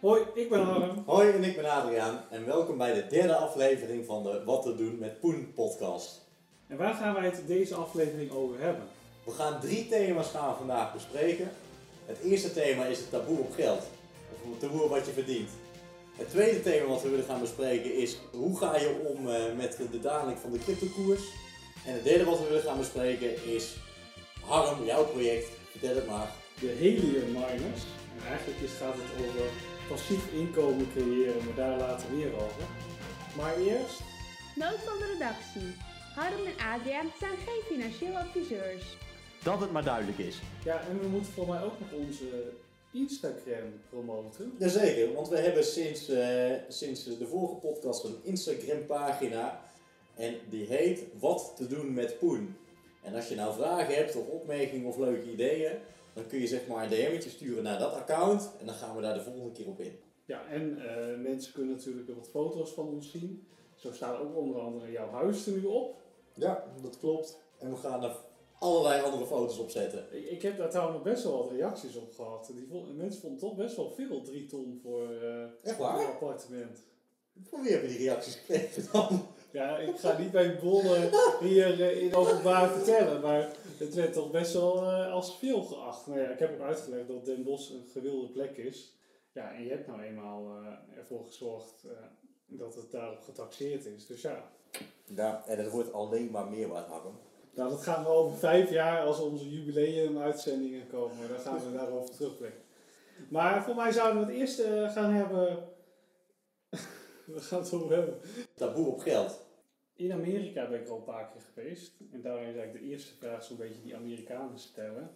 Hoi, ik ben Harm. Hoi, en ik ben Adriaan. En welkom bij de derde aflevering van de Wat te doen met Poen podcast. En waar gaan wij het deze aflevering over hebben? We gaan drie thema's gaan vandaag bespreken. Het eerste thema is het taboe op geld. Of het taboe op wat je verdient. Het tweede thema wat we willen gaan bespreken is hoe ga je om eh, met de daling van de cryptokoers. En het derde wat we willen gaan bespreken is Harm, jouw project. Vertel het maar. De helium miners. En eigenlijk is, gaat het over passief inkomen creëren, maar daar later meer over. Maar eerst, Noot van de redactie. Harm en Adriaan zijn geen financieel adviseurs. Dat het maar duidelijk is. ja, en we moeten voor mij ook nog onze Instagram promoten. Jazeker, want we hebben sinds, eh, sinds de vorige podcast een Instagram pagina. En die heet Wat te doen met Poen. En als je nou vragen hebt of opmerkingen of leuke ideeën, dan kun je zeg maar een DM'tje sturen naar dat account. En dan gaan we daar de volgende keer op in. Ja, en eh, mensen kunnen natuurlijk wat foto's van ons zien. Zo staat ook onder andere jouw huis er nu op. Ja, dat klopt. En we gaan er allerlei andere foto's op zetten. Ik, heb daar trouwens best wel wat reacties op gehad. Die vond, mensen vonden toch best wel veel, drie ton voor Echt een waar? appartement. Van wie hebben die reacties gekregen dan? Ja, ik ga niet bij bollen hier eh, in openbaar vertellen, maar het werd toch best wel eh, als veel geacht. Nou ja, ik heb ook uitgelegd dat Den Bosch een gewilde plek is. Ja, en je hebt nou eenmaal eh, ervoor gezorgd eh, dat het daarop getaxeerd is. Dus ja, Ja, en het wordt alleen maar meer waard, Harm. nou, dat gaan we over vijf jaar, als onze jubileum-uitzendingen komen, dan gaan we daarover terugblikken. Maar voor mij zouden we het eerst gaan hebben... we gaan het over hebben. Taboe op geld. In Amerika ben ik al een paar keer geweest. En daarin is eigenlijk de eerste vraag zo'n beetje die Amerikanen stellen.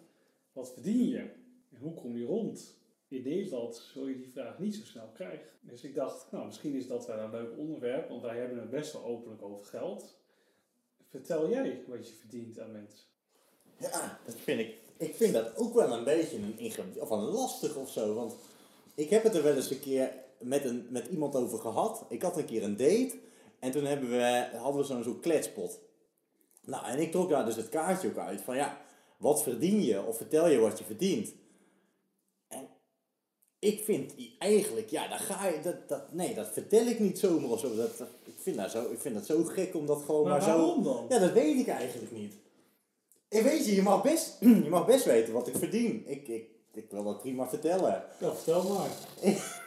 Wat verdien je? En hoe kom je rond? In Nederland zul je die vraag niet zo snel krijgen. Dus ik dacht, nou misschien is dat wel een leuk onderwerp, want wij hebben het best wel openlijk over geld. Vertel jij wat je verdient aan mensen. Ja, dat vind ik. Ik vind dat ook wel een beetje een ingewikkeld of een lastig of zo. Want ik heb het er wel eens een keer met, een, met iemand over gehad. Ik had een keer een date en toen hebben we, hadden we zo'n zo'n kletspot. Nou, en ik trok daar dus het kaartje ook uit van ja, wat verdien je? Of vertel je wat je verdient? En ik vind eigenlijk, ja, dan ga je, dat, dat, nee, dat vertel ik niet zomaar of zo. Dat, ik, vind dat zo ik vind dat zo gek om dat gewoon Maar maar, zo... waarom dan? Ja, dat weet ik eigenlijk niet. Ik weet je, je mag best, je mag best weten wat ik verdien. Ik, ik, ik wil dat prima vertellen. Ja, vertel maar.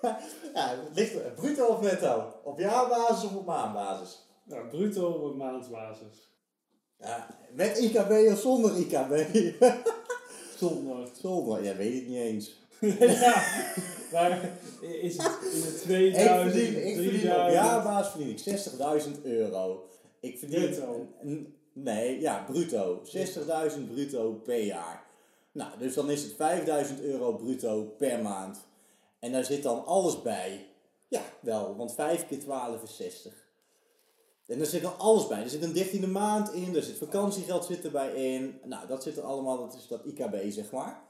Ja, het ligt bruto of netto? Op jaarbasis of op maandbasis? Nou, bruto op maandbasis. Ja, met IKB of zonder IKB? Zonder. zonder, ja, weet ik niet eens. ja, maar is het in de Ik 2000, verdien, ik verdien op 3000? jaarbasis verdien ik 60.000 euro. Ik verdien... Nee, ja, bruto. 60.000 bruto per jaar. Nou, dus dan is het 5.000 euro bruto per maand. En daar zit dan alles bij. Ja, wel, want 5 keer 12 is 60. En daar zit dan alles bij. Er zit een dertiende maand in, er zit vakantiegeld zit erbij in. Nou, dat zit er allemaal, dat is dat IKB zeg maar.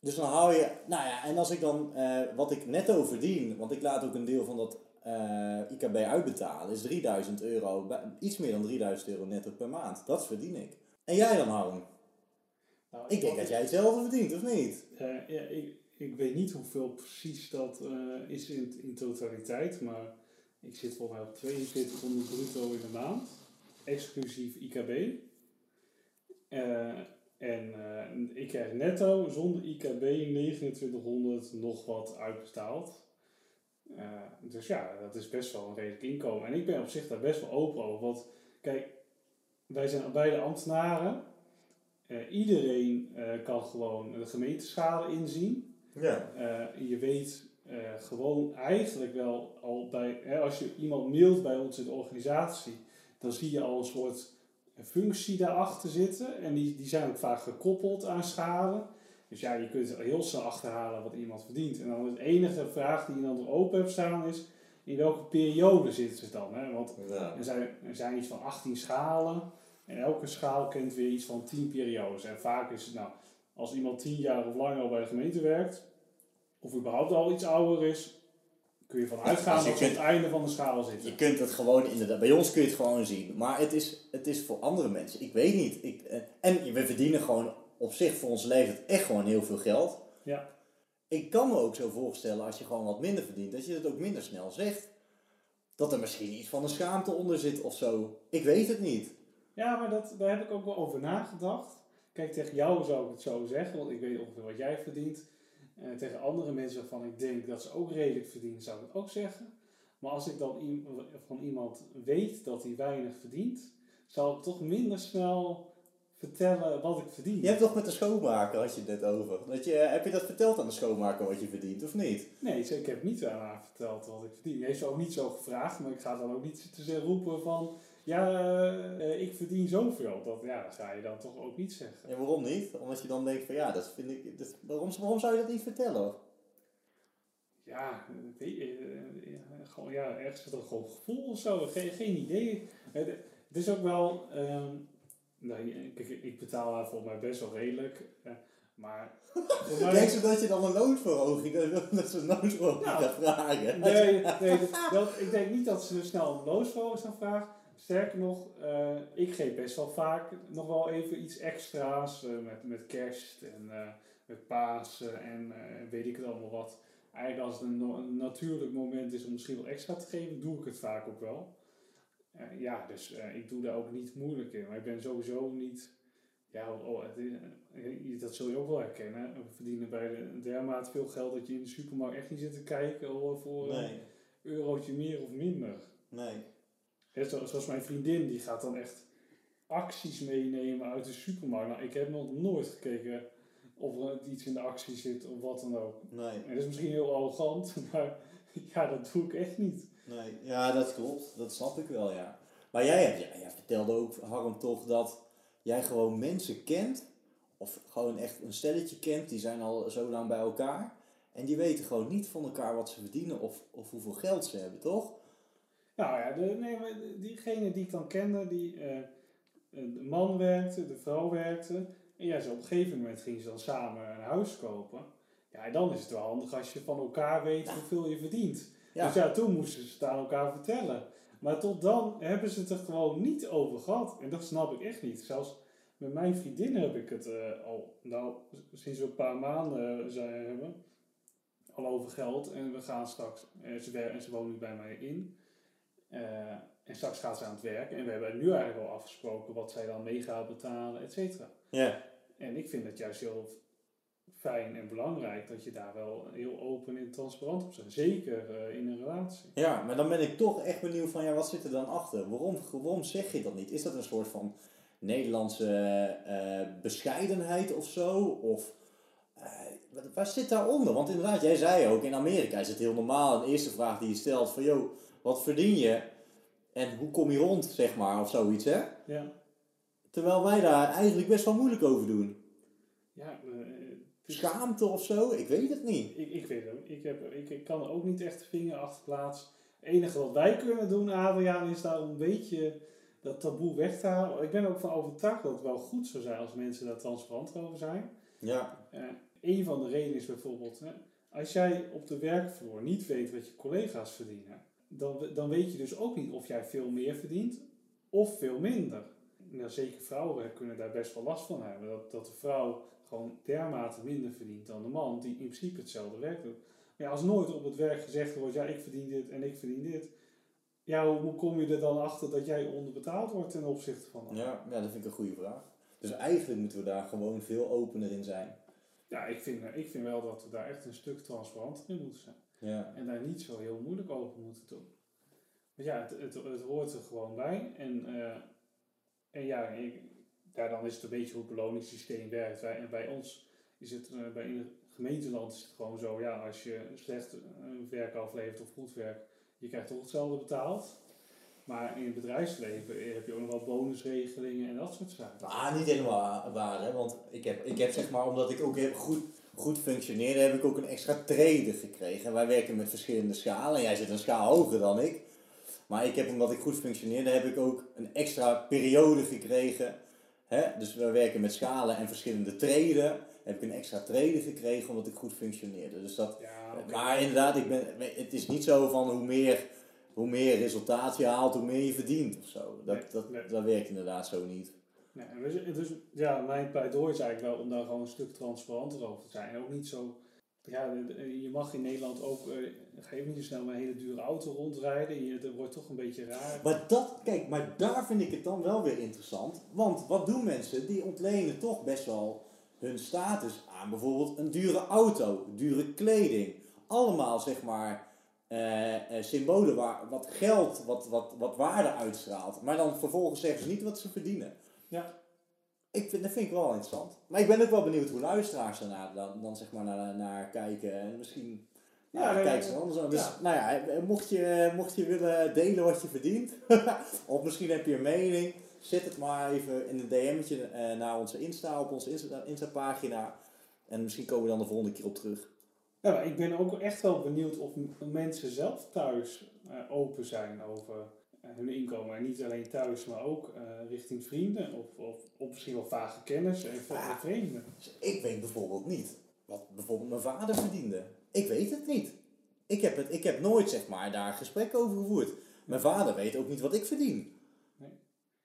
Dus dan hou je, nou ja, en als ik dan, eh, wat ik netto verdien, want ik laat ook een deel van dat eh, IKB uitbetalen, is 3000 euro, iets meer dan 3000 euro netto per maand. Dat verdien ik. En jij dan, Harm? Nou, Ik denk dat jij hetzelfde verdient, of niet? Eh, ja, ik, ik weet niet hoeveel precies dat eh, is in, in totaliteit, maar ik zit volgens mij op 4200 bruto in de maand, exclusief IKB. Eh, en eh, ik krijg netto zonder IKB 2900 nog wat uitbetaald. Dus ja, dat is best wel een redelijk inkomen. En ik ben op zich daar best wel open over. Want kijk, wij zijn beide ambtenaren. Iedereen kan gewoon de gemeenteschade inzien. Ja. Eh, je weet eh, gewoon eigenlijk wel al bij, hè, als je iemand mailt bij ons in de organisatie, dan zie je al een soort functie daarachter zitten. En die, die zijn ook vaak gekoppeld aan schade. Dus ja, je kunt heel snel achterhalen wat iemand verdient. En dan de enige vraag die je dan er open hebt staan is, in welke periode zitten ze dan? Hè? Want ja. er zijn, er zijn iets van 18 schalen. En elke schaal kent weer iets van 10 periodes. En vaak is het nou, als iemand 10 jaar of langer al bij de gemeente werkt, of überhaupt al iets ouder is, kun je van uitgaan dus je dat ze op kunt- het einde van de schaal zitten. Je kunt het gewoon inderdaad, bij ons kun je het gewoon zien. Maar het is, het is voor andere mensen, ik weet niet. Ik, eh, en we verdienen gewoon op zich voor ons leven echt gewoon heel veel geld. Ja. ik kan me ook zo voorstellen als je gewoon wat minder verdient, dat je het ook minder snel zegt. Dat er misschien iets van een schaamte onder zit of zo. Ik weet het niet. Ja, maar dat, daar heb ik ook wel over nagedacht. Kijk, tegen jou zou ik het zo zeggen, want ik weet ongeveer wat jij verdient. Eh, tegen andere mensen waarvan ik denk dat ze ook redelijk verdienen, zou ik het ook zeggen. Maar als ik dan van iemand weet dat hij weinig verdient, zal ik toch minder snel vertellen wat ik verdien. Je hebt toch met de schoonmaker, had je het net over. Dat je, heb je dat verteld aan de schoonmaker wat je verdient, of niet? Nee, ik heb niet aan haar verteld wat ik verdien. Hij heeft ook niet zo gevraagd, maar ik ga dan ook niet zitten zeggen- roepen van... Ja, eh, ik verdien zoveel. Dat, ja, dat ga je dan toch ook niet zeggen. En waarom niet? Omdat je dan denkt van ja, dat vind ik. Dat, waarom, waarom zou je dat niet vertellen? Ja, eh, ja, gewoon, ja, ergens dat gewoon gevoel of zo. Geen, geen idee. Het, het is ook wel... ehm, nou, kijk, ik betaal haar volgens mij best wel redelijk. eh, maar... mij- Denk ze dat je dan een loonsverhoging, dat ze een loonsverhoging Nou, gaat vragen? Nee, nee dat, dat- ik denk niet dat ze snel een loonsverhoging gaan vragen. Sterker nog, eh, ik geef best wel vaak nog wel even iets extra's eh, met, met kerst en eh, met Pasen en weet ik het allemaal wat. Eigenlijk als het een, no- een natuurlijk moment is om misschien wel extra te geven, doe ik het vaak ook wel. Ja, dus ik doe daar ook niet moeilijk in. Maar ik ben sowieso niet... Ja, oh, het is- dat zul je ook wel herkennen. We verdienen bij de dermate veel geld dat je in de supermarkt echt niet zit te kijken voor een eurotje meer of minder. nee. Zo- zoals mijn vriendin, die gaat dan echt acties meenemen uit de supermarkt. Nou, ik heb nog nooit gekeken of er iets in de actie zit of wat dan ook. Nee, En dat is misschien heel arrogant, maar ja, dat doe ik echt niet. nee. Ja, dat klopt. Dat snap ik wel, ja. Maar jij, hebt, ja, jij vertelde ook, Harm, toch dat jij gewoon mensen kent, of gewoon echt een stelletje kent, die zijn al zo lang bij elkaar. En die weten gewoon niet van elkaar wat ze verdienen of, of hoeveel geld ze hebben, toch? Nou ja, de, nee, maar diegene die ik dan kende, die, eh, de man werkte, de vrouw werkte. En ja, zo op een gegeven moment gingen ze dan samen een huis kopen. Ja, en dan is het wel handig als je van elkaar weet hoeveel je verdient. Ja. Dus ja, toen moesten ze het aan elkaar vertellen. Maar tot dan hebben ze het er gewoon niet over gehad. En dat snap ik echt niet. Zelfs met mijn vriendin heb ik het eh, al, nou, sinds we een paar maanden eh, zijn hebben, al over geld. En we gaan straks, eh, ze, en ze woont nu bij mij in. Eh, en straks gaat ze aan het werk. En we hebben nu eigenlijk al afgesproken wat zij dan mee gaat betalen, et cetera. Ja. En ik vind het juist heel fijn en belangrijk dat je daar wel heel open en transparant op bent. Zeker eh, in een relatie. Ja, maar dan ben ik toch echt benieuwd van, ja, wat zit er dan achter? Waarom, waarom zeg je dat niet? Is dat een soort van Nederlandse eh, bescheidenheid of zo? Of waar zit daaronder? Want inderdaad, jij zei ook, in Amerika is het heel normaal. Een eerste vraag die je stelt van, joh, wat verdien je? En hoe kom je rond, zeg maar, of zoiets, hè? Ja, Terwijl wij daar eigenlijk best wel moeilijk over doen. ja eh, is- Schaamte of zo? Ik weet het niet. ik, ik weet het. ook. Ik, heb, ik, ik kan er ook niet echt de vinger achter plaatsen. Het enige wat wij kunnen doen, Adriaan, is daar een beetje dat taboe weg te halen. Ik ben er ook van overtuigd dat het wel goed zou zijn als mensen daar transparant over zijn. Ja, Eh, een van de redenen is bijvoorbeeld, hè, als jij op de werkvloer niet weet wat je collega's verdienen, dan, dan weet je dus ook niet of jij veel meer verdient of veel minder. Nou, zeker vrouwen kunnen daar best wel last van hebben. Dat, dat de vrouw gewoon dermate minder verdient dan de man, die in principe hetzelfde werk doet. Maar ja, als nooit op het werk gezegd wordt, ja, ik verdien dit en ik verdien dit. Ja, hoe, kom je er dan achter dat jij onderbetaald wordt ten opzichte van ja, ja, dat vind ik een goede vraag. Dus eigenlijk moeten we daar gewoon veel opener in zijn. Ja, ik vind, ik vind wel dat we daar echt een stuk transparanter in moeten zijn. Ja. En daar niet zo heel moeilijk over moeten doen. Want ja, het, het, het hoort er gewoon bij. En, eh, en ja, ik, ja, dan is het een beetje hoe het beloningssysteem werkt. Wij, en bij ons is het, eh, bij het gemeenteland is het gewoon zo, ja, als je slecht eh, werk aflevert of goed werk, je krijgt toch hetzelfde betaald. Maar in het bedrijfsleven heb je ook nog wel bonusregelingen en dat soort zaken. Nou, niet helemaal waar, hè? want ik heb, ik heb zeg maar, omdat ik ook heel goed, goed functioneerde, heb ik ook een extra trader gekregen. En wij werken met verschillende schalen. Jij zit een schaal hoger dan ik. Maar ik heb, omdat ik goed functioneerde, heb ik ook een extra periode gekregen. Hè? Dus we werken met schalen en verschillende treden. Heb ik een extra treden gekregen omdat ik goed functioneerde. Dus dat, Ja, oké. maar inderdaad, ik ben, het is niet zo van hoe meer, hoe meer resultaat je haalt, hoe meer je verdient of zo. Dat, Nee, dat, nee. dat werkt inderdaad zo niet. Nee, dus, dus ja, mijn pleidooi is eigenlijk wel om daar gewoon een stuk transparanter over te zijn. En ook niet zo Ja, je mag in Nederland ook, ga ook niet zo snel met een hele dure auto rondrijden. Je, dat wordt toch een beetje raar. Maar dat, kijk, maar daar vind ik het dan wel weer interessant. Want wat doen mensen? Die ontlenen toch best wel hun status aan bijvoorbeeld een dure auto, dure kleding. Allemaal zeg maar symbolen waar wat geld, wat, wat, wat waarde uitstraalt. Maar dan vervolgens zeggen ze niet wat ze verdienen. Ja. Ik vind, dat vind ik wel interessant. Maar ik ben ook wel benieuwd hoe luisteraars daarna dan, dan zeg maar naar, naar kijken. En misschien Ja, nee, kijken ze anders aan. Dus ja. nou ja, eh, mocht je, mocht je willen delen wat je verdient, of misschien heb je een mening, zet het maar even in een DM'tje eh, naar onze Insta, op onze Insta, Insta-pagina. En misschien komen we dan de volgende keer op terug. Maar ik ben ook echt wel benieuwd of mensen zelf thuis eh, open zijn over eh, hun inkomen. En niet alleen thuis, maar ook eh, richting vrienden of, of, of misschien wel vage kennis en Ja. vreemden. Dus ik weet bijvoorbeeld niet wat bijvoorbeeld mijn vader verdiende. Ik weet het niet. Ik heb, het, ik heb nooit zeg maar daar gesprek over gevoerd. Mijn vader weet ook niet wat ik verdien.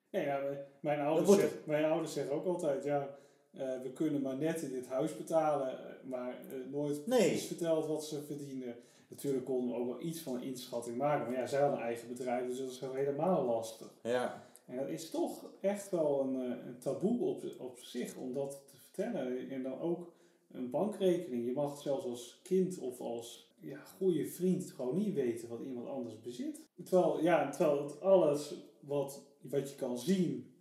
Ja, ja, mijn- ouders zeggen, mijn ouders zeggen ook altijd, ja, eh, we kunnen maar net in dit huis betalen, eh, maar eh, nooit Nee. precies verteld wat ze verdienen. Natuurlijk konden we ook wel iets van een inschatting maken, maar ja, zij hadden een eigen bedrijf, dus dat is gewoon helemaal lastig. Ja. En dat is toch echt wel een, een taboe op, op zich om dat te vertellen. En dan ook een bankrekening. Je mag zelfs als kind of als ja, goede vriend gewoon niet weten wat iemand anders bezit. Terwijl, ja, terwijl het alles wat, wat je kan zien,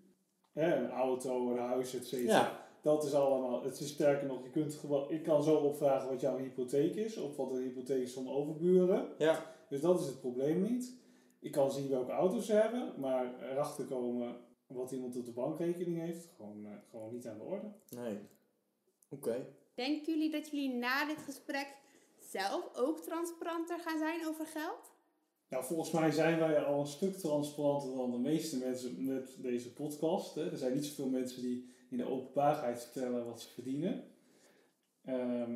hè, een auto, een huis, et cetera, Ja. Dat is allemaal, het is sterker nog, je kunt gewoon, ik kan zo opvragen wat jouw hypotheek is, of wat de hypotheek is van overburen. Ja. Dus dat is het probleem niet. Ik kan zien welke auto's ze hebben, maar erachter komen wat iemand op de bankrekening heeft, gewoon, eh, gewoon niet aan de orde. Nee. Oké. Denken jullie dat jullie na dit gesprek zelf ook transparanter gaan zijn over geld? Nou, volgens mij zijn wij al een stuk transparanter dan de meeste mensen met deze podcast. Hè. Er zijn niet zoveel mensen die in de openbaarheid vertellen wat ze verdienen. Ehm,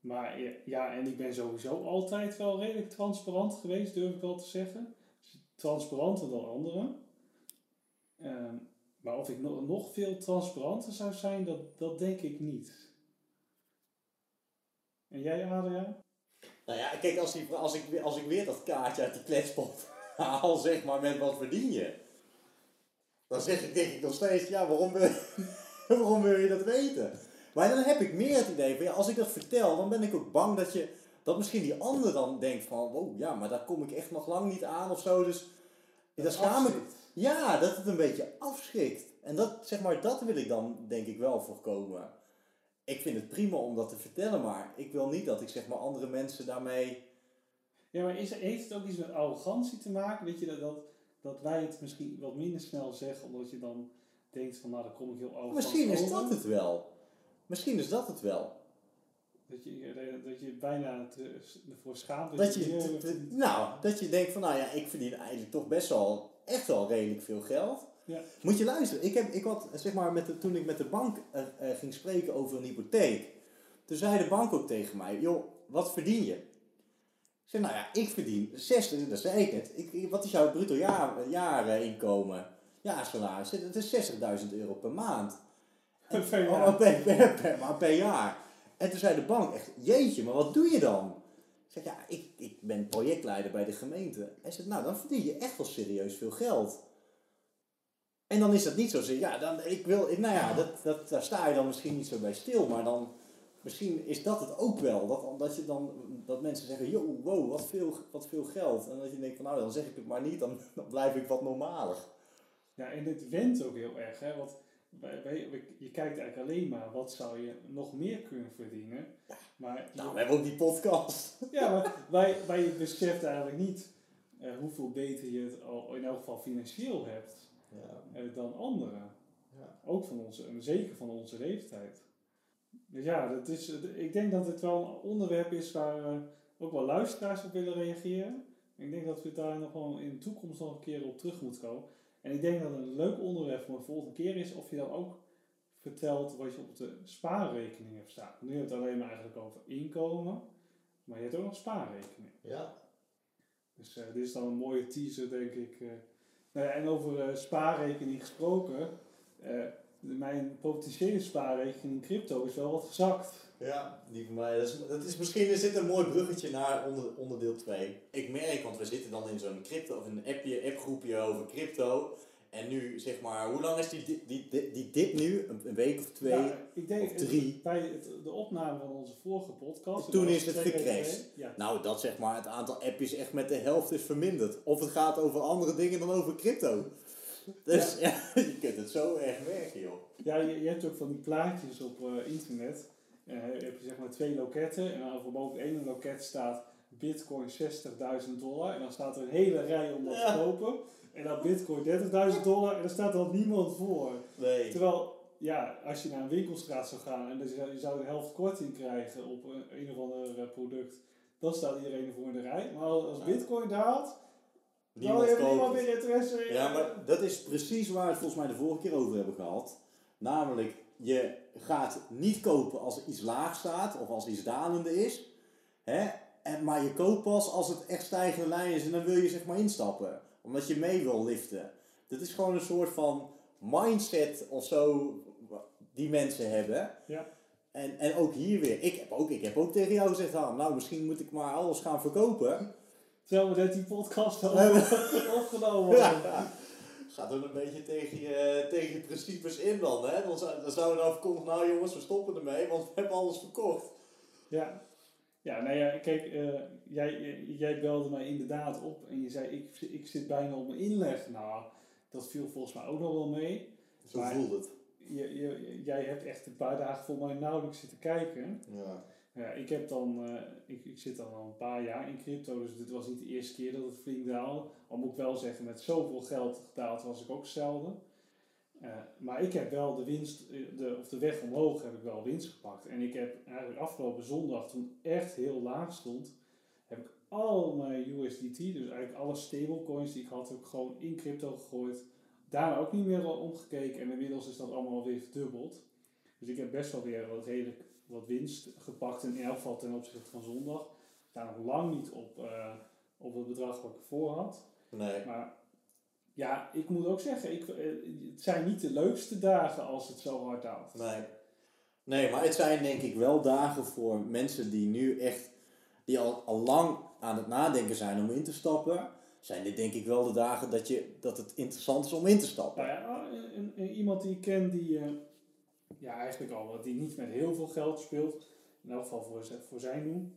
maar ja, en ik ben sowieso altijd wel redelijk transparant geweest, durf ik wel te zeggen. Transparanter dan anderen. Ehm, maar of ik no- nog veel transparanter zou zijn, dat, dat denk ik niet. En jij, Adriaan? Nou ja, kijk, als, die, als, ik, als ik weer dat kaartje uit die kletspot haal, zeg maar, met wat verdien je? Dan zeg ik denk ik nog steeds, ja, waarom waarom wil je dat weten? Maar dan heb ik meer het idee van, ja, als ik dat vertel, dan ben ik ook bang dat je, dat misschien die ander dan denkt van, wow, ja, maar daar kom ik echt nog lang niet aan of zo, dus daar schaam ik, ja, dat het een beetje afschrikt. En dat, zeg maar, dat wil ik dan denk ik wel voorkomen. Ik vind het prima om dat te vertellen, maar ik wil niet dat ik zeg maar andere mensen daarmee Ja, maar is, heeft het ook iets met arrogantie te maken? Weet je, dat, dat, dat wij het misschien wat minder snel zeggen, omdat je dan denkt van, nou, dan kom ik heel arrogant Misschien is over. dat het wel. Misschien is dat het wel. Dat je, dat je bijna te, ervoor schaamt. Dat je, nou, dat je denkt van, nou ja, ik verdien eigenlijk toch best wel, echt wel redelijk veel geld. Ja. Moet je luisteren, ik, heb, ik had, zeg maar, met de, toen ik met de bank eh, eh, ging spreken over een hypotheek, toen zei de bank ook tegen mij, joh, wat verdien je? Ik zei, nou ja, ik verdien 60, dat zei ik net. Ik, ik- wat is jouw bruto jaar, jaarinkomen? Ja, salaris, het is 60.000 euro per maand. En- Per jaar. Oh, per, per, per, maar per jaar. En toen zei de bank echt, jeetje, maar wat doe je dan? Ik zeg, ja, ik, ik ben projectleider bij de gemeente. Hij zegt, nou, dan verdien je echt wel serieus veel geld. En dan is dat niet zo, ja, dan, ik wil, nou ja, dat, dat, daar sta je dan misschien niet zo bij stil, maar dan, misschien is dat het ook wel. Dat, dat, je dan, dat mensen zeggen, yo, wow, wat veel, wat veel geld. En dat je denkt van, nou, dan zeg ik het maar niet, dan, dan blijf ik wat normaler. Ja, en dit went ook heel erg, hè. Want wij, wij- wij- je kijkt eigenlijk alleen maar, wat zou je nog meer kunnen verdienen? Maar, Nou, we hebben ook die podcast. ja, maar wij, wij beseffen eigenlijk niet eh, hoeveel beter je het al in elk geval financieel hebt Ja. eh, dan anderen. Ja. Ook van onze, en zeker van onze leeftijd. Dus ja, dat is, ik denk dat het wel een onderwerp is waar eh, ook wel luisteraars op willen reageren. Ik denk dat we daar nog wel in de toekomst nog een keer op terug moeten komen. En ik denk dat het een leuk onderwerp voor een volgende keer is of je dan ook vertelt wat je op de spaarrekening hebt staan. Nu hebben we het alleen maar eigenlijk over inkomen, maar je hebt ook nog spaarrekening. Ja. Dus eh, dit is dan een mooie teaser, denk ik. eh. Nou ja, en over eh, spaarrekening gesproken. mijn potentiële spaarrekening crypto is wel wat gezakt. Ja, die van mij. Dat is, dat is, misschien is dit een mooi bruggetje naar onder, onderdeel 2. Ik merk, want we zitten dan in zo'n crypto of een appje, appgroepje over crypto. En nu zeg maar, hoe lang is die, die, die, die dip nu? Een, week of twee? Ik denk, of drie. bij het- de opname van onze vorige podcast. Toen is het gecrashed. Ja. Nou, dat zeg maar, het aantal appjes echt met de helft is verminderd. Of het gaat over andere dingen dan over crypto. Dus ja. je kunt het zo erg werken, joh. Ja, je, je hebt ook van die plaatjes op eh, internet. Eh, heb je zeg maar twee loketten. En dan voor boven het ene loket staat Bitcoin 60.000 dollar. En dan staat er een hele rij om dat Ja. te kopen. En dan Bitcoin 30.000 dollar. En daar staat dan niemand voor. Nee. Terwijl, ja, als je naar een winkelstraat zou gaan en dus je zou de helft korting krijgen op een, een of ander eh, product, dan staat iedereen ervoor in de rij. Maar als. Bitcoin daalt, dan Niemand heeft niemand meer interesse in. Ja, maar dat is precies waar we het volgens mij de vorige keer over hebben gehad. Namelijk, je gaat niet kopen als er iets laag staat of als iets dalende is. Hè? En, maar je koopt pas als het echt stijgende lijn is en dan wil je zeg maar instappen. Omdat je mee wil liften. Dat is gewoon een soort van mindset of zo die mensen hebben. Ja. En, en ook hier weer. Ik heb ook, ik heb ook tegen jou gezegd, "Han, nou misschien moet ik maar alles gaan verkopen. Terwijl we net die podcast al opgenomen. Ja. Gaat er een beetje tegen je, tegen je principes in dan, hè? Dan zou, dan zouden we dan afkomen, nou jongens, we stoppen ermee, want we hebben alles verkocht. Ja. Ja, nou ja, kijk, eh, jij, jij belde mij inderdaad op en je zei, ik, ik zit bijna op mijn inleg. Nou, dat viel volgens mij ook nog wel mee. Zo voelt het. Je, je, jij hebt echt een paar dagen voor mij nauwelijks zitten kijken. Ja. Ja, ik heb dan, eh, ik, ik zit dan al een paar jaar in crypto, dus dit was niet de eerste keer dat het flink daalde. Al moet ik wel zeggen, met zoveel geld gedaald was ik ook zelden. Eh, maar ik heb wel de winst, eh, de, of de weg omhoog heb ik wel winst gepakt. En ik heb eigenlijk afgelopen zondag, toen echt heel laag stond, heb ik al mijn USDT, dus eigenlijk alle stablecoins die ik had, heb ik gewoon in crypto gegooid. Daarna ook niet meer omgekeken en inmiddels is dat allemaal weer verdubbeld. Dus ik heb best wel weer wat redelijk wat winst gepakt in elk geval ten opzichte van zondag. Ik sta nog lang niet op, eh, op het bedrag wat ik ervoor had. Nee. Maar ja, ik moet ook zeggen, ik, eh, het zijn niet de leukste dagen als het zo hard daalt. Nee. Nee, maar het zijn denk ik wel dagen voor mensen die nu echt, die al, al lang aan het nadenken zijn om in te stappen. Zijn dit denk ik wel de dagen dat, je, dat het interessant is om in te stappen. Nou ja, een, een- iemand die ik ken die, eh, ja eigenlijk al, wat die niet met heel veel geld speelt, in elk geval voor, voor zijn doen,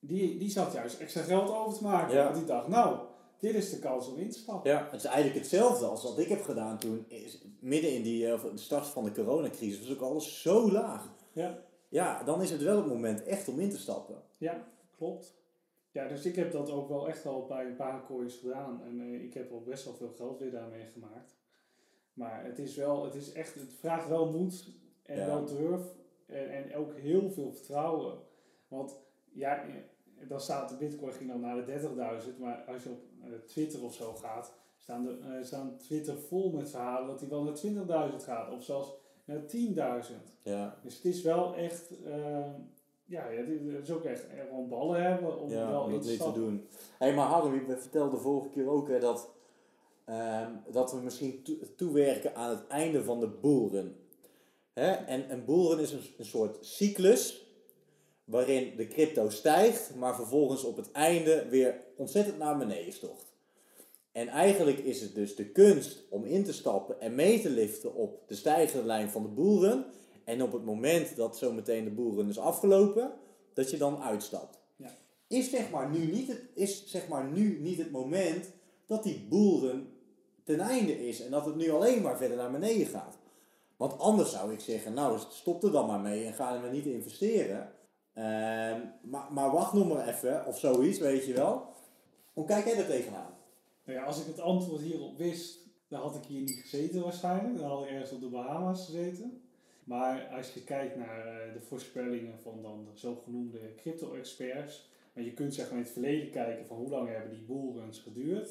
die, die zat juist extra geld over te maken. Ja. Want die dacht, nou, dit is de kans om in te stappen. Ja, het is eigenlijk hetzelfde als wat ik heb gedaan toen. Is, midden in die, de start van de coronacrisis was ook alles zo laag. Ja. Ja, dan is het wel het moment echt om in te stappen. Ja, klopt. Ja, dus ik heb dat ook wel echt al bij een paar coins gedaan. En eh, ik heb ook best wel veel geld weer daarmee gemaakt. Maar het is wel, het is echt, het vraagt wel moed en Ja. wel durf. En, en ook heel veel vertrouwen. Want ja, dan staat de bitcoin ging dan naar de 30.000. Maar als je op eh, Twitter of zo gaat, staan, de, eh, staan Twitter vol met verhalen dat hij wel naar 20.000 gaat. Of zelfs naar 10.000. Ja, Dus het is wel echt, eh, ja, het is ook echt gewoon ballen hebben om ja wel om dat te doen. Hé, maar Harry, we vertelden vorige keer ook hè, dat, ehm, dat we misschien toe- toewerken aan het einde van de boeren. Hè? En een boeren is een, een soort cyclus waarin de crypto stijgt, maar vervolgens op het einde weer ontzettend naar beneden stort. En eigenlijk is het dus de kunst om in te stappen en mee te liften op de stijgende lijn van de boeren. En op het moment dat zometeen de boeren is afgelopen, dat je dan uitstapt. Ja. Is, zeg maar nu niet het, is zeg maar nu niet het moment dat die boeren ten einde is en dat het nu alleen maar verder naar beneden gaat. Want anders zou ik zeggen, nou stop er dan maar mee en ga er niet investeren. Ehm, maar, maar wacht nog maar even, of zoiets, weet je wel. Hoe kijk jij er tegenaan? Nou ja, als ik het antwoord hierop wist, dan had ik hier niet gezeten waarschijnlijk. Dan had ik ergens op de Bahama's gezeten. Maar als je kijkt naar eh, de voorspellingen van dan de zogenoemde crypto-experts. Want je kunt zeg maar in het verleden kijken van hoe lang hebben die bullruns geduurd.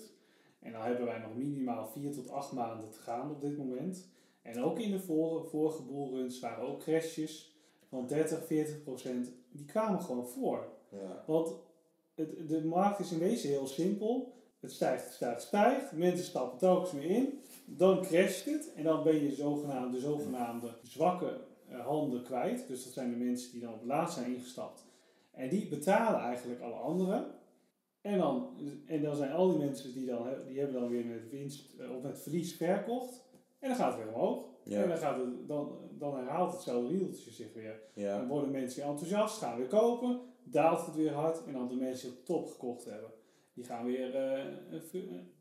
En dan hebben wij nog minimaal 4 tot 8 maanden te gaan op dit moment. En ook in de vorige, vorige bullruns waren ook crashes van 30, 40 procent. Die kwamen gewoon voor. Ja. Want het, de markt is in wezen heel simpel. Het stijgt, stijgt, stijgt. Mensen stappen telkens meer in. Dan crasht het. En dan ben je zogenaamde, de zogenaamde zwakke, eh, handen kwijt. Dus dat zijn de mensen die dan op het laatst zijn ingestapt. En die betalen eigenlijk alle anderen. En dan, en dan zijn al die mensen die, dan, die hebben dan weer met winst eh, of met verlies verkocht. En dan gaat het weer omhoog. En dan, gaat het, dan, dan herhaalt hetzelfde rieltje zich weer. Dan worden mensen weer enthousiast, gaan weer kopen, daalt het weer hard. En dan de mensen die op top gekocht hebben, die gaan weer, eh,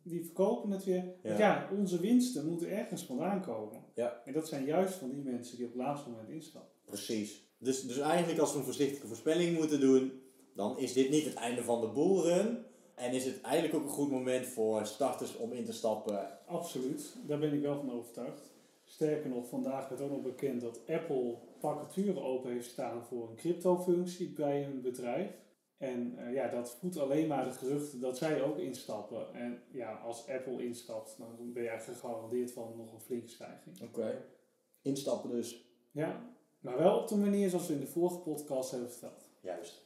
die verkopen het weer. Want Ja. ja, onze winsten moeten ergens vandaan komen. Ja. En dat zijn juist van die mensen die op het laatste moment instappen. Precies. Dus, dus eigenlijk als we een voorzichtige voorspelling moeten doen, dan is dit niet het einde van de bullrun. En is het eigenlijk ook een goed moment voor starters om in te stappen. Absoluut, daar ben ik wel van overtuigd. Sterker nog, vandaag werd ook nog bekend dat Apple vacature open heeft staan voor een crypto-functie bij hun bedrijf. En eh, ja, dat voedt alleen maar de geruchten dat zij ook instappen. En ja, als Apple instapt, dan ben je gegarandeerd van nog een flinke stijging. Oké. Instappen dus. Ja, maar wel op de manier zoals we in de vorige podcast hebben verteld. Juist.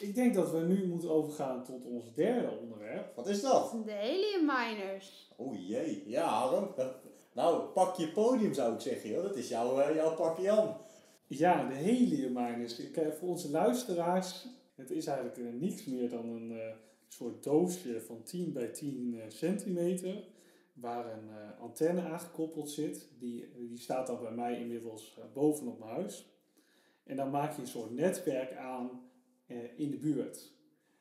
Ik denk dat we nu moeten overgaan tot ons derde onderwerp. Wat is dat? De helium miners. Oeh jee. Ja, Harm. Nou, pak je podium zou ik zeggen, joh. Dat is jouw, eh, jouw pakje Jan. Ja, de helium miners. Ik, eh, voor onze luisteraars, het is eigenlijk eh, niks meer dan een eh, soort doosje van 10 bij 10 eh, centimeter. Waar een eh, antenne aangekoppeld zit. Die, die staat dan bij mij inmiddels bovenop mijn huis. En dan maak je een soort netwerk aan in de buurt.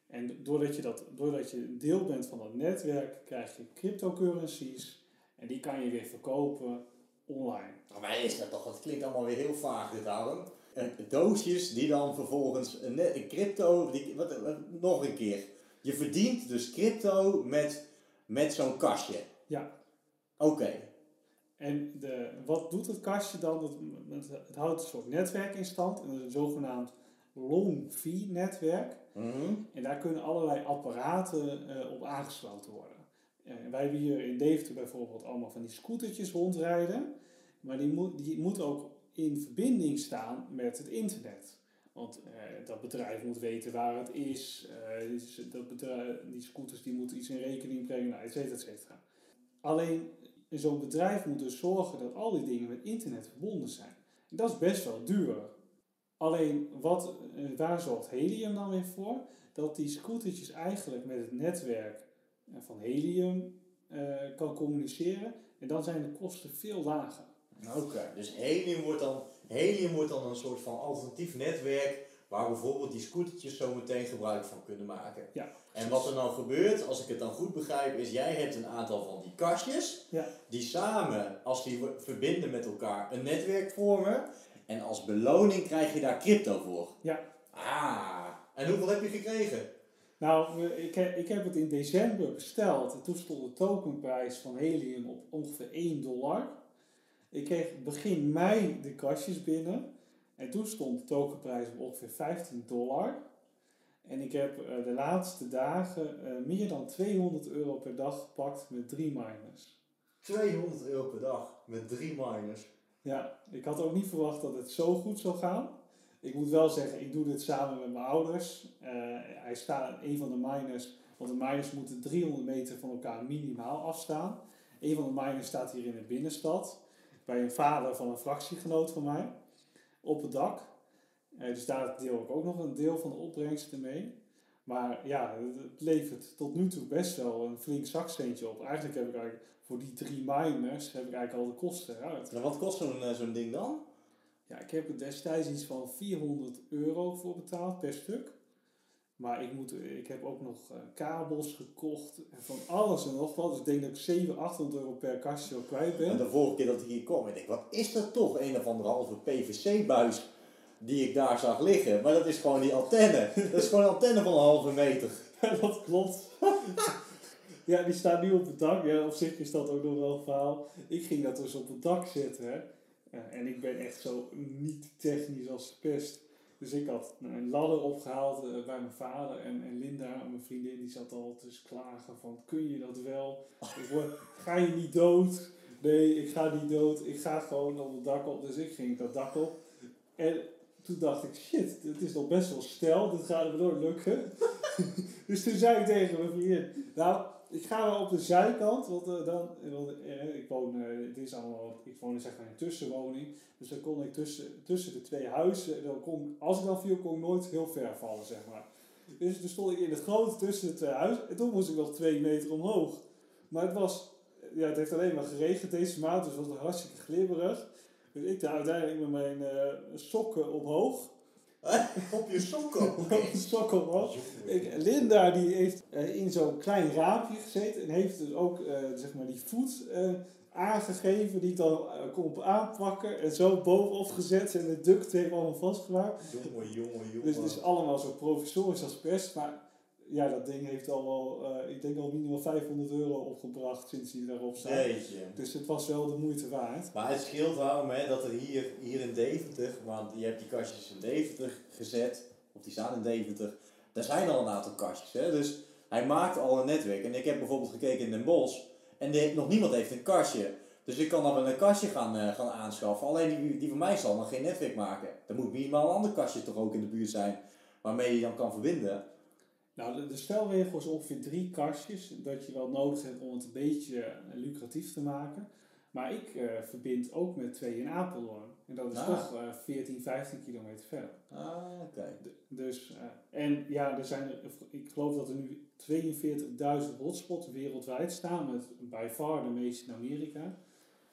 En doordat je, dat, doordat je deel bent van dat netwerk, krijg je cryptocurrencies. En die kan je weer verkopen online. Maar is dat toch, het klinkt allemaal weer heel vaag dit. Eh, doosjes die dan vervolgens een, net- een crypto, die, wat, wat- nog een keer. Je verdient dus crypto met, met zo'n kastje. Ja. Oké. En de, wat doet het kastje dan? Het, het, het houdt een soort netwerk in stand. En dat is een zogenaamd long-V-netwerk. Mhm. En daar kunnen allerlei apparaten eh, op aangesloten worden. Eh, wij hebben hier in Deventer bijvoorbeeld allemaal van die scootertjes rondrijden. Maar die, moet, die moeten ook in verbinding staan met het internet. Want eh, dat bedrijf moet weten waar het is. dat bedrijf, die scooters die moeten iets in rekening brengen, nou, et cetera, et cetera. Alleen zo'n bedrijf moet dus zorgen dat al die dingen met internet verbonden zijn. En dat is best wel duur. Alleen wat, eh, waar zorgt Helium dan weer voor? Dat die scootertjes eigenlijk met het netwerk eh, van Helium eh, kan communiceren. En dan zijn de kosten veel lager. Oké, dus Helium wordt, dan, Helium wordt dan een soort van alternatief netwerk waar bijvoorbeeld die scootertjes zo meteen gebruik van kunnen maken. Ja, En wat er nou gebeurt, als ik het dan goed begrijp, is jij hebt een aantal van die kastjes Ja. die samen, als die verbinden met elkaar, een netwerk vormen. En als beloning krijg je daar crypto voor. Ja. Ah, en hoeveel heb je gekregen? Nou, ik, heb, ik heb het in december besteld. En toen stond de tokenprijs van Helium op ongeveer 1 dollar. Ik kreeg begin mei de kastjes binnen. En toen stond de tokenprijs op ongeveer 15 dollar. En ik heb eh, de laatste dagen eh, meer dan 200 euro per dag gepakt met drie miners. 200 euro per dag met drie miners. Ja, ik had ook niet verwacht dat het zo goed zou gaan. Ik moet wel zeggen, ik doe dit samen met mijn ouders. Eh, hij staat, een van de miners, want de miners moeten 300 meter van elkaar minimaal afstaan. Een van de miners staat hier in de binnenstad, bij een vader van een fractiegenoot van mij, op het dak. Eh, dus daar deel ik ook nog een deel van de opbrengsten mee. Maar ja, het levert tot nu toe best wel een flink zakcentje op. Eigenlijk heb ik eigenlijk voor die drie miners heb ik eigenlijk al de kosten eruit. En wat kost zo'n eh, zo'n ding dan? Ja, ik heb er destijds iets van 400 euro voor betaald per stuk. Maar ik, moet, ik heb ook nog eh, kabels gekocht en van alles en nog wat. Dus ik denk dat ik 700, 800 euro per kastje al kwijt ben. En de vorige keer dat ik hier kwam, ik denk, wat is dat toch? Een of andere halve PVC-buis die ik daar zag liggen. Maar dat is gewoon die antenne. Dat is gewoon een antenne van een halve meter. dat klopt. ja, die staat nu op het dak. Ja, op zich is dat ook nog wel een verhaal. Ik ging dat dus op het dak zetten. Hè. Ja, en ik ben echt zo niet technisch als pest. Dus ik had een ladder opgehaald eh, bij mijn vader en, en Linda, mijn vriendin, die zat al te klagen van, kun je dat wel? Ga je niet dood? Nee, ik ga niet dood. Ik ga gewoon op het dak op. Dus ik ging dat dak op. En toen dacht ik, shit, dit is nog best wel stel. Dit gaat me nooit lukken. dus toen zei ik tegen mijn vriendin, nou, ik ga wel op de zijkant, want eh, dan, want, eh, ik woon, eh, het is allemaal, ik woon zeg maar in een tussenwoning, dus dan kon ik tussen, tussen de twee huizen, dan kon, als ik dan viel, kon ik nooit heel ver vallen, zeg maar. Dus toen stond ik in het grote tussen de twee huizen en toen moest ik nog twee meter omhoog. Maar het was, ja, het heeft alleen maar geregend deze maand, dus het was hartstikke glibberig. Dus ik daar uiteindelijk met mijn eh, sokken omhoog. Op je sokken. Met mijn sokken omhoog. Ik, Linda die heeft eh, in zo'n klein raampje gezeten en heeft dus ook eh, zeg maar die voet aangegeven die ik dan kon aanpakken en zo bovenop gezet en de duct tape allemaal vastgemaakt. Jongen, jongen, jongen. Dus het is allemaal zo provisorisch als best, maar ja, dat ding heeft al wel, eh, ik denk al minimaal 500 euro opgebracht sinds hij daarop staat. Jeetje. Dus het was wel de moeite waard. Maar het scheelt waarom hè, dat er hier, hier in Deventer, want je hebt die kastjes in Deventer gezet, of die staan in Deventer, daar zijn al een aantal kastjes. Hè, dus hij maakt al een netwerk. En ik heb bijvoorbeeld gekeken in Den Bosch, en nog niemand heeft een kastje. Dus ik kan dan wel een kastje gaan, eh, gaan aanschaffen. Alleen die, die van mij zal nog geen netwerk maken. Dan moet minimaal een ander kastje toch ook in de buurt zijn, waarmee je dan kan verbinden. Nou, de, de spelregel is ongeveer drie kastjes dat je wel nodig hebt om het een beetje eh, lucratief te maken. Maar ik eh, verbind ook met twee in Apeldoorn. En dat is Ah. toch eh 14, 15 kilometer verder. Ah, oké. Dus, eh, en ja, er zijn, er- ik geloof dat er nu 42.000 hotspots wereldwijd staan, met by far de meeste in Amerika.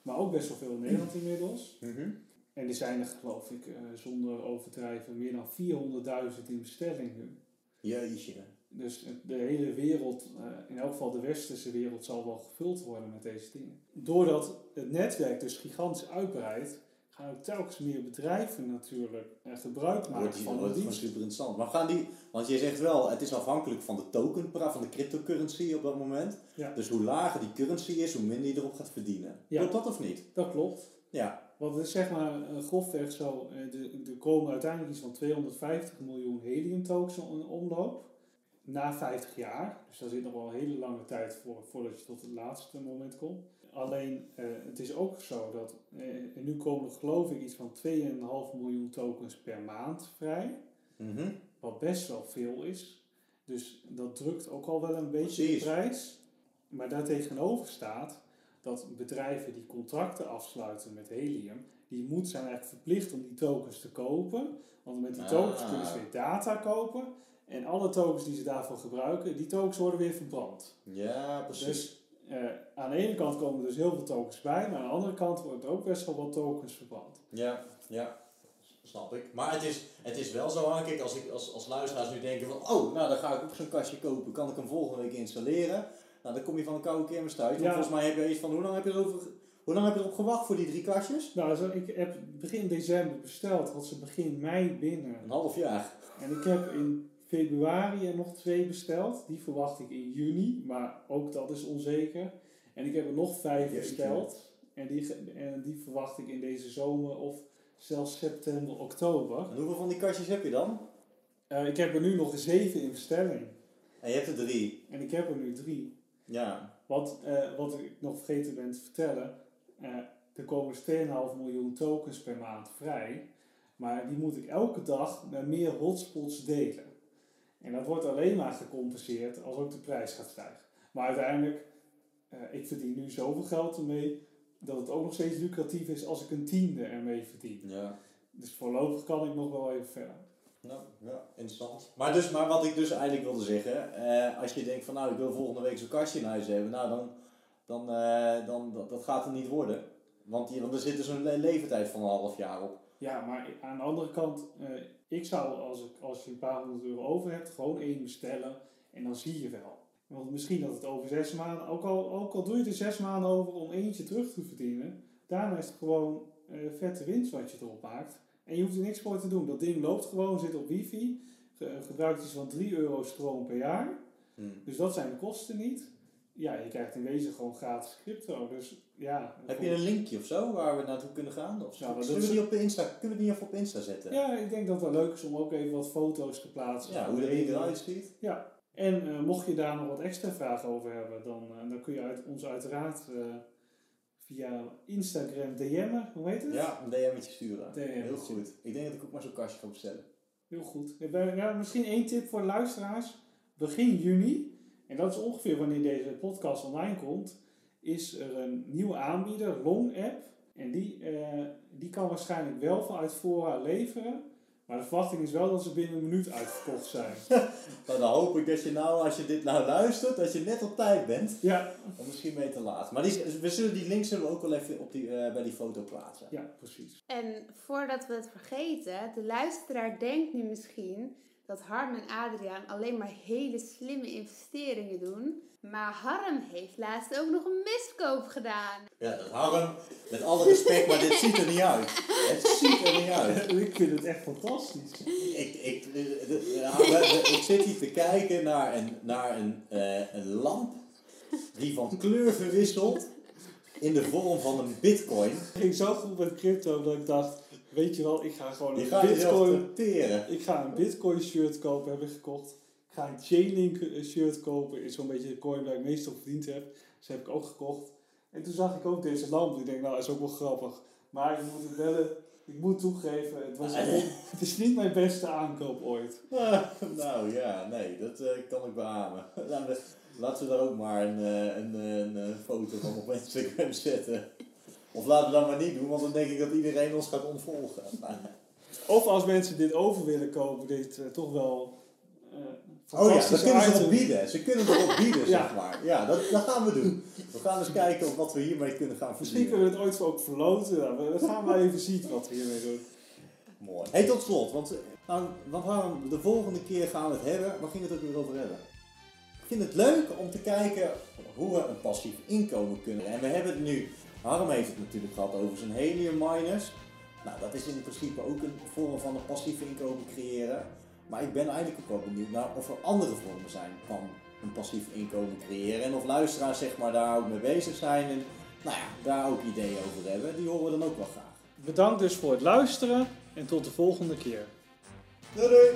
Maar ook best wel veel in Nederland inmiddels. Mhm. En er zijn er geloof ik, eh, zonder overdrijven, meer dan 400.000 in bestelling nu. Jeetje. Dus de hele wereld, eh, in elk geval de westerse wereld, zal wel gevuld worden met deze dingen. Doordat het netwerk dus gigantisch uitbreidt, gaan ook telkens meer bedrijven natuurlijk eh, gebruik Wordt maken die van wordt dienst. super interessant. Maar gaan die, want je zegt wel, het is afhankelijk van de token, van de cryptocurrency op dat moment. Ja. Dus hoe lager die currency is, hoe minder je erop gaat verdienen. Ja. Klopt dat of niet? Dat klopt. Ja. Want het is zeg maar eh, grofweg zo, de- er komen uiteindelijk iets van 250 miljoen helium tokens in omloop. Na 50 jaar, dus daar zit nog wel een hele lange tijd voor voordat je tot het laatste moment komt. Alleen eh, het is ook zo dat, eh, nu komen er geloof ik iets van 2,5 miljoen tokens per maand vrij. Mhm. Wat best wel veel is. Dus dat drukt ook al wel een beetje Precies. de prijs. Maar daartegenover staat dat bedrijven die contracten afsluiten met helium, die moet zijn eigenlijk verplicht om die tokens te kopen. Want met die Ah. tokens kunnen ze weer data kopen. En alle tokens die ze daarvoor gebruiken, die tokens worden weer verbrand. Ja, precies. Dus eh, aan de ene kant komen er dus heel veel tokens bij, maar aan de andere kant worden er ook best wel wat tokens verbrand. Ja, ja. Snap ik. Maar het is, het is wel zo. Kijk, als, ik, als, als luisteraars nu denken van, oh, nou dan ga ik ook zo'n kastje kopen. Kan ik hem volgende week installeren? Nou, dan kom je van een koude kermis thuis. Want Ja. volgens mij heb je iets van, hoe lang heb je erover, hoe lang heb je erop gewacht voor die drie kastjes? Nou, zo, ik heb begin december besteld, had ze begin mei binnen. Een half jaar. En ik heb in februari er nog twee besteld. Die verwacht ik in juni, maar ook dat is onzeker. En ik heb er nog vijf Jeetje. besteld. En die, en die verwacht ik in deze zomer of zelfs september, oktober. En hoeveel van die kastjes heb je dan? Eh, ik heb er nu nog zeven in bestelling. En je hebt er drie. En ik heb er nu drie. Ja. Wat, eh, wat ik nog vergeten ben te vertellen. eh, er komen dus 2,5 miljoen tokens per maand vrij. Maar die moet ik elke dag met meer hotspots delen. En dat wordt alleen maar gecompenseerd als ook de prijs gaat stijgen. Maar uiteindelijk, eh, ik verdien nu zoveel geld ermee dat het ook nog steeds lucratief is als ik een tiende ermee verdien. Ja. Dus voorlopig kan ik nog wel even verder. Nou, ja, interessant. Maar, dus, maar wat ik dus eigenlijk wilde zeggen, eh, als je denkt van nou ik wil volgende week zo'n kastje in huis hebben, nou dan, dan, eh, dan dat, dat gaat er niet worden. Want, die, want er zit dus een le- leeftijd van een half jaar op. Ja, maar aan de andere kant, ik zou als, ik, als je een paar honderd euro over hebt, gewoon één bestellen en dan zie je wel. Want misschien dat het over zes maanden, ook al, ook al doe je er zes maanden over om eentje terug te verdienen, daarna is het gewoon eh, vette winst wat je erop maakt. En je hoeft er niks voor te doen. Dat ding loopt gewoon, zit op wifi, ge- gebruikt iets van 3 euro stroom per jaar. Dus dat zijn de kosten niet. Ja, je krijgt in wezen gewoon gratis crypto. Dus ja. Heb je een linkje of zo waar we naartoe kunnen gaan? Of Nou, we die op de Insta, kunnen we die even op Insta zetten? Ja, ik denk dat het wel leuk is om ook even wat foto's te plaatsen. Ja, hoe de ding hele- eruit ziet. Ja, en eh, mocht je daar nog wat extra vragen over hebben, dan, eh, dan kun je uit, ons uiteraard eh, via Instagram DM'en. Hoe heet het? Ja, een DM'tje sturen. Heel goed. Ik denk dat ik ook maar zo'n kastje ga bestellen. Heel goed. Ja, misschien één tip voor de luisteraars. Begin juni En dat is ongeveer wanneer deze podcast online komt, is er een nieuwe aanbieder, Long App. En die, eh, die kan waarschijnlijk wel vanuit voorraad leveren. Maar de verwachting is wel dat ze binnen een minuut uitverkocht zijn. Nou, dan hoop ik dat je nou, als je dit nou luistert, dat je net op tijd bent. ja, Of misschien mee te laat. Maar die, we zullen die link zullen we ook wel even op die, eh, bij die foto plaatsen. ja, precies. En voordat we het vergeten, de luisteraar denkt nu misschien dat Harm en Adriaan alleen maar hele slimme investeringen doen. Maar Harm heeft laatst ook nog een miskoop gedaan. Ja, dat Harm, met alle respect, maar dit ziet er niet uit. Het ziet er niet uit. ik vind het echt fantastisch. Ik, ik, ik zit hier te kijken naar een, naar een, eh, een lamp die van kleur verwisselt in de vorm van een bitcoin. Het ging zo goed met crypto dat ik dacht, weet je wel, ik ga gewoon een bitcoin, ik ga een bitcoin shirt kopen, heb ik gekocht. Ik ga een Chainlink eh, shirt kopen, is zo'n beetje de coin waar ik meestal verdiend heb. Dus heb ik ook gekocht. En toen zag ik ook deze lamp. Ik denk, nou, dat is ook wel grappig. Maar ik moet het wel, eh, ik moet toegeven, het, was echt- het is niet mijn beste aankoop ooit. Ah, nou ja, nee, dat eh, kan ik beamen. Laten we daar ook maar een, een, een, eh, foto van op Instagram zetten. Of laten we dat maar niet doen, want dan denk ik dat iedereen ons gaat ontvolgen. Of als mensen dit over willen kopen, dit eh, toch wel eh Oh ja, dat fantastische kunnen ze erop bieden. Ze kunnen erop bieden, Ja. zeg maar. Ja, dat, dat gaan we doen. We gaan eens kijken of wat we hiermee kunnen gaan Misschien verdienen. kunnen we het ooit ook verloten. We we gaan maar even zien wat we hiermee doen. Mooi. Hey, tot slot, want, eh, nou, want de volgende keer gaan we het hebben. Waar ging het ook weer over hebben? Ik vind het leuk om te kijken hoe we een passief inkomen kunnen. En we hebben het nu, Harm heeft het natuurlijk gehad over zijn helium miners. Nou, dat is in principe ook een vorm van een passief inkomen creëren. Maar ik ben eigenlijk ook wel benieuwd naar of er andere vormen zijn van een passief inkomen creëren. En of luisteraars zeg maar, daar ook mee bezig zijn en nou ja, daar ook ideeën over hebben. Die horen we dan ook wel graag. Bedankt dus voor het luisteren en tot de volgende keer. Doei doei!